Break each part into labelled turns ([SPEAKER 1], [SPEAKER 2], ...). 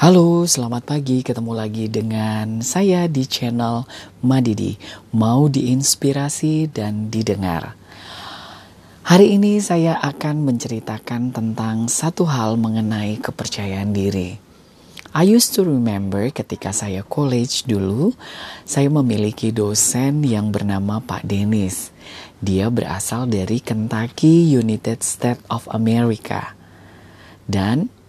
[SPEAKER 1] Halo, selamat pagi. Ketemu lagi dengan saya di channel Madidi. Mau diinspirasi dan didengar. Hari ini saya akan menceritakan tentang satu hal mengenai kepercayaan diri. I used to remember ketika saya college dulu, saya memiliki dosen yang bernama Pak Dennis. Dia berasal dari Kentucky United States of America. Dan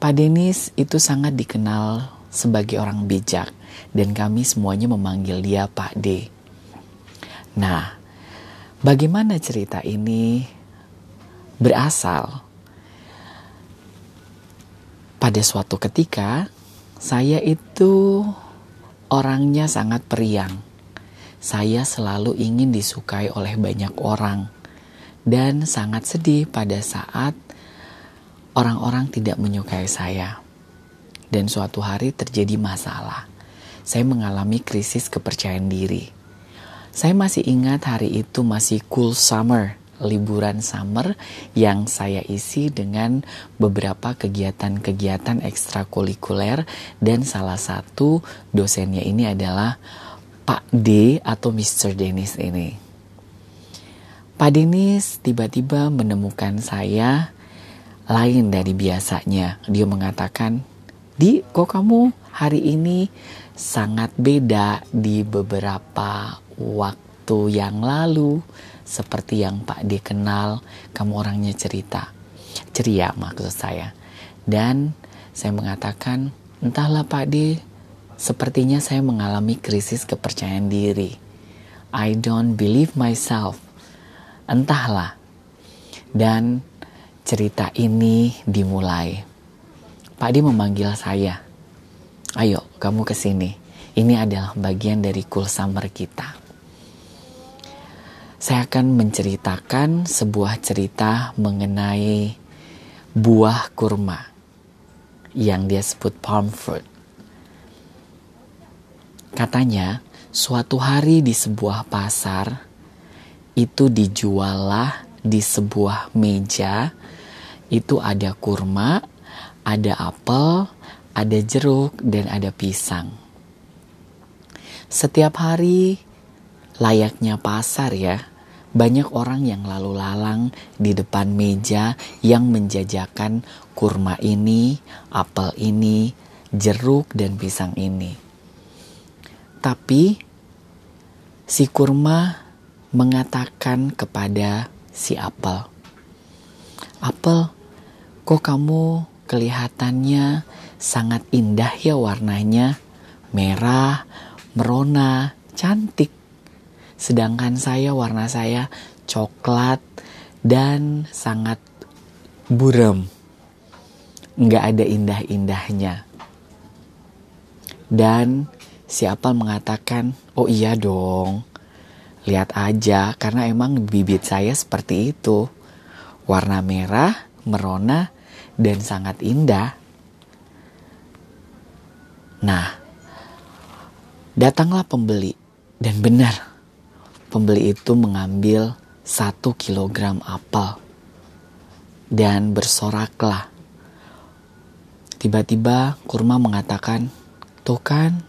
[SPEAKER 1] Pak Dennis itu sangat dikenal sebagai orang bijak dan kami semuanya memanggil dia Pak D. Nah, Bagaimana cerita ini berasal? Pada suatu ketika, saya itu orangnya sangat periang. Saya selalu ingin disukai oleh banyak orang dan sangat sedih pada saat orang-orang tidak menyukai saya. Dan suatu hari terjadi masalah. Saya mengalami krisis kepercayaan diri saya masih ingat hari itu masih cool summer, liburan summer yang saya isi dengan beberapa kegiatan-kegiatan ekstrakurikuler dan salah satu dosennya ini adalah Pak D atau Mr. Dennis ini. Pak Dennis tiba-tiba menemukan saya lain dari biasanya. Dia mengatakan, "Di, kok kamu hari ini sangat beda di beberapa waktu yang lalu seperti yang Pak D kenal, kamu orangnya cerita. Ceria maksud saya. Dan saya mengatakan, entahlah Pak D, sepertinya saya mengalami krisis kepercayaan diri. I don't believe myself. Entahlah. Dan cerita ini dimulai. Pak D memanggil saya. Ayo, kamu ke sini. Ini adalah bagian dari cool summer kita saya akan menceritakan sebuah cerita mengenai buah kurma yang dia sebut palm fruit. Katanya, suatu hari di sebuah pasar itu dijuallah di sebuah meja itu ada kurma, ada apel, ada jeruk dan ada pisang. Setiap hari layaknya pasar ya, banyak orang yang lalu lalang di depan meja yang menjajakan kurma ini, apel ini, jeruk, dan pisang ini. Tapi si kurma mengatakan kepada si apel, "Apel, kok kamu kelihatannya sangat indah ya warnanya, merah, merona, cantik." Sedangkan saya warna saya coklat dan sangat buram. Nggak ada indah-indahnya. Dan siapa mengatakan, oh iya dong, lihat aja karena emang bibit saya seperti itu. Warna merah, merona, dan sangat indah. Nah, datanglah pembeli dan benar pembeli itu mengambil satu kilogram apel dan bersoraklah. Tiba-tiba kurma mengatakan, Tuh kan,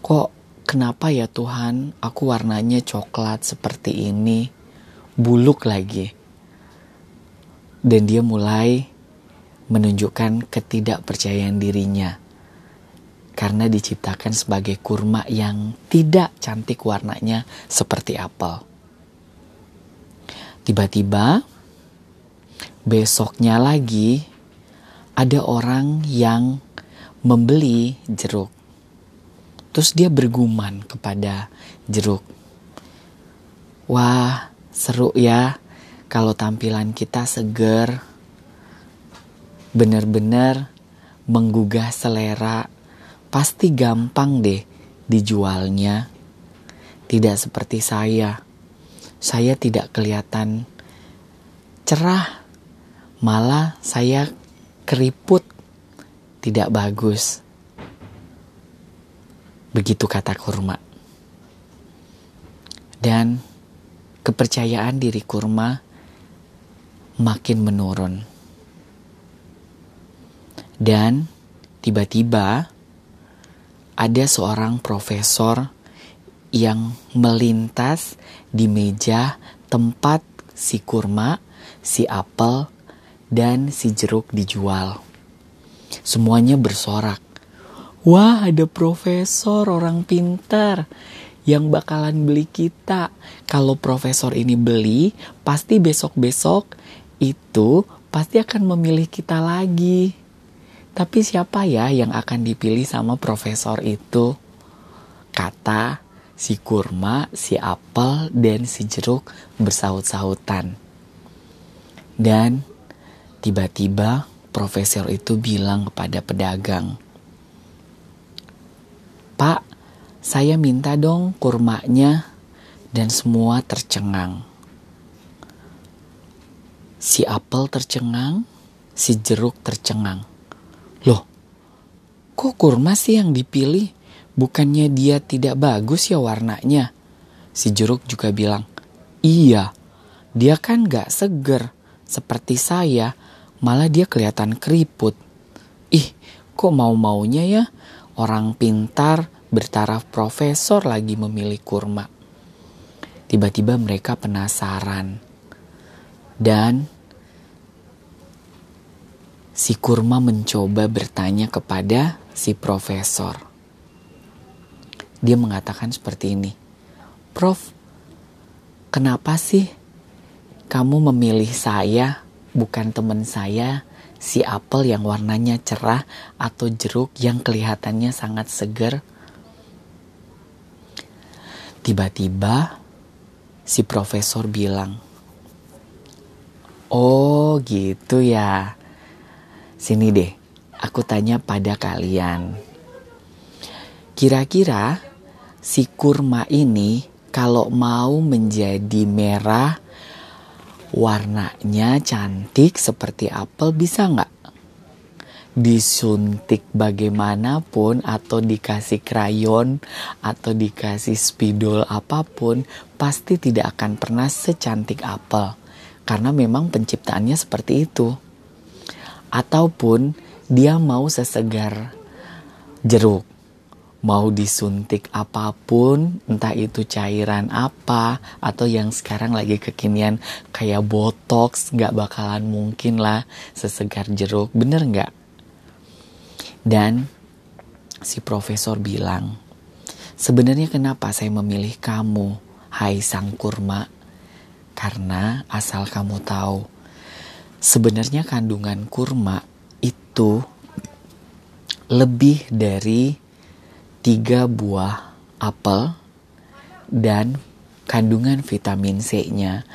[SPEAKER 1] kok kenapa ya Tuhan aku warnanya coklat seperti ini, buluk lagi. Dan dia mulai menunjukkan ketidakpercayaan dirinya karena diciptakan sebagai kurma yang tidak cantik warnanya seperti apel. Tiba-tiba besoknya lagi ada orang yang membeli jeruk. Terus dia bergumam kepada jeruk. Wah, seru ya kalau tampilan kita seger. Benar-benar menggugah selera pasti gampang deh dijualnya. Tidak seperti saya. Saya tidak kelihatan cerah. Malah saya keriput. Tidak bagus. Begitu kata kurma. Dan kepercayaan diri kurma makin menurun. Dan tiba-tiba ada seorang profesor yang melintas di meja tempat si kurma, si apel, dan si jeruk dijual. Semuanya bersorak. Wah, ada profesor orang pintar yang bakalan beli kita. Kalau profesor ini beli, pasti besok-besok itu pasti akan memilih kita lagi. Tapi siapa ya yang akan dipilih sama profesor itu? Kata si kurma, si apel, dan si jeruk bersaut-sautan. Dan tiba-tiba profesor itu bilang kepada pedagang, Pak, saya minta dong kurmanya dan semua tercengang. Si apel tercengang, si jeruk tercengang. Loh, kok kurma sih yang dipilih? Bukannya dia tidak bagus ya warnanya? Si jeruk juga bilang, iya, dia kan gak seger seperti saya, malah dia kelihatan keriput. Ih, kok mau-maunya ya orang pintar bertaraf profesor lagi memilih kurma. Tiba-tiba mereka penasaran. Dan si kurma mencoba bertanya kepada si profesor. Dia mengatakan seperti ini, Prof, kenapa sih kamu memilih saya bukan teman saya si apel yang warnanya cerah atau jeruk yang kelihatannya sangat segar? Tiba-tiba si profesor bilang, Oh gitu ya. Sini deh, aku tanya pada kalian. Kira-kira si kurma ini kalau mau menjadi merah, warnanya cantik seperti apel bisa nggak? Disuntik bagaimanapun atau dikasih krayon atau dikasih spidol apa pun pasti tidak akan pernah secantik apel karena memang penciptaannya seperti itu ataupun dia mau sesegar jeruk mau disuntik apa pun, entah itu cairan apa atau yang sekarang lagi kekinian kayak botox, nggak bakalan mungkin lah sesegar jeruk, bener nggak? Dan si profesor bilang, sebenarnya kenapa saya memilih kamu, hai sang kurma? Karena asal kamu tahu, sebenarnya kandungan kurma itu lebih dari tiga buah apel dan kandungan vitamin C-nya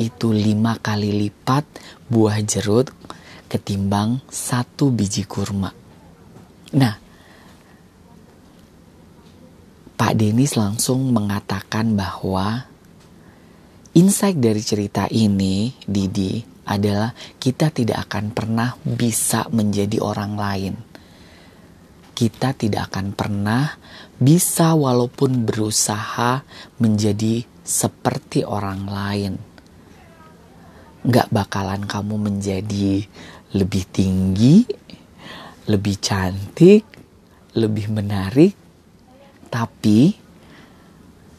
[SPEAKER 1] itu lima kali lipat buah jeruk ketimbang satu biji kurma. Nah, Pak Denis langsung mengatakan bahwa insight dari cerita ini, Didi, adalah kita tidak akan pernah bisa menjadi orang lain. Kita tidak akan pernah bisa walaupun berusaha menjadi seperti orang lain. Gak bakalan kamu menjadi lebih tinggi, lebih cantik, lebih menarik, tapi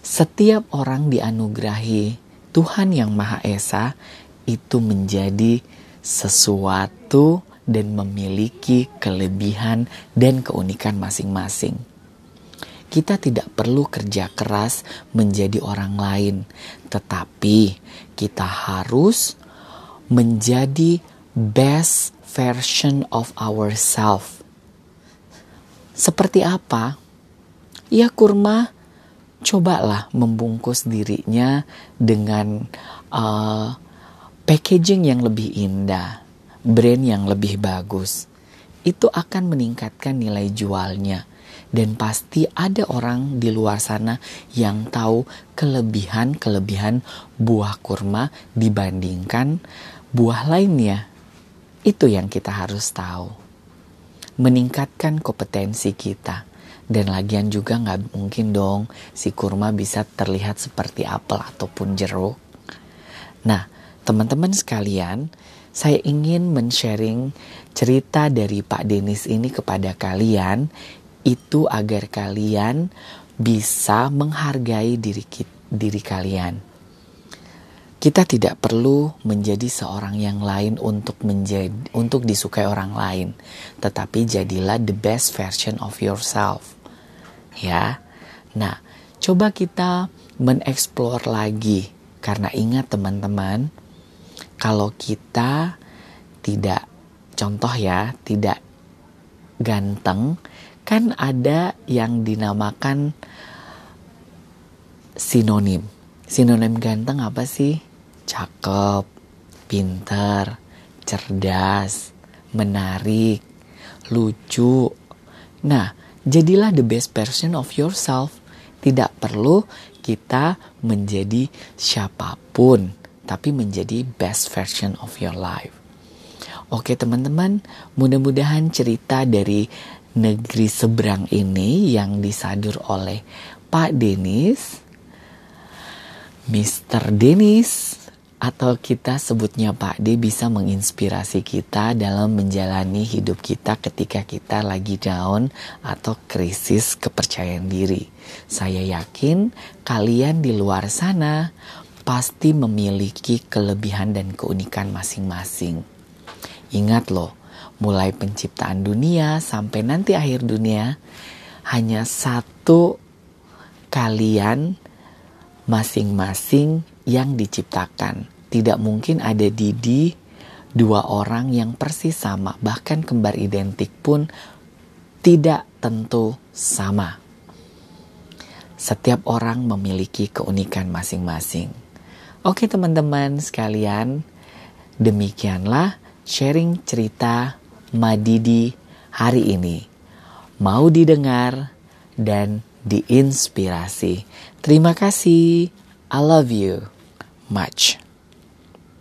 [SPEAKER 1] setiap orang dianugerahi Tuhan yang Maha Esa itu menjadi sesuatu dan memiliki kelebihan dan keunikan masing-masing. Kita tidak perlu kerja keras menjadi orang lain, tetapi kita harus menjadi best version of ourselves. Seperti apa? Ya kurma, cobalah membungkus dirinya dengan uh, packaging yang lebih indah, brand yang lebih bagus. Itu akan meningkatkan nilai jualnya. Dan pasti ada orang di luar sana yang tahu kelebihan-kelebihan buah kurma dibandingkan buah lainnya. Itu yang kita harus tahu. Meningkatkan kompetensi kita. Dan lagian juga nggak mungkin dong si kurma bisa terlihat seperti apel ataupun jeruk. Nah, teman-teman sekalian, saya ingin men-sharing cerita dari Pak Denis ini kepada kalian itu agar kalian bisa menghargai diri diri kalian. Kita tidak perlu menjadi seorang yang lain untuk menjadi untuk disukai orang lain, tetapi jadilah the best version of yourself. Ya. Nah, coba kita mengeksplor lagi karena ingat teman-teman, kalau kita tidak contoh ya, tidak ganteng, kan ada yang dinamakan sinonim. Sinonim ganteng apa sih? cakep, pintar, cerdas, menarik, lucu. Nah, jadilah the best version of yourself. Tidak perlu kita menjadi siapa pun, tapi menjadi best version of your life. Oke teman-teman, mudah-mudahan cerita dari negeri seberang ini yang disadur oleh Pak Denis, Mr. Denis, atau kita sebutnya Pak D bisa menginspirasi kita dalam menjalani hidup kita ketika kita lagi down atau krisis kepercayaan diri. Saya yakin kalian di luar sana pasti memiliki kelebihan dan keunikan masing-masing. Ingat loh, mulai penciptaan dunia sampai nanti akhir dunia, hanya satu kalian masing-masing yang diciptakan. Tidak mungkin ada Didi dua orang yang persis sama, bahkan kembar identik pun tidak tentu sama. Setiap orang memiliki keunikan masing-masing. Oke teman-teman sekalian, demikianlah sharing cerita Madidi hari ini. Mau didengar dan diinspirasi. Terima kasih. I love you much.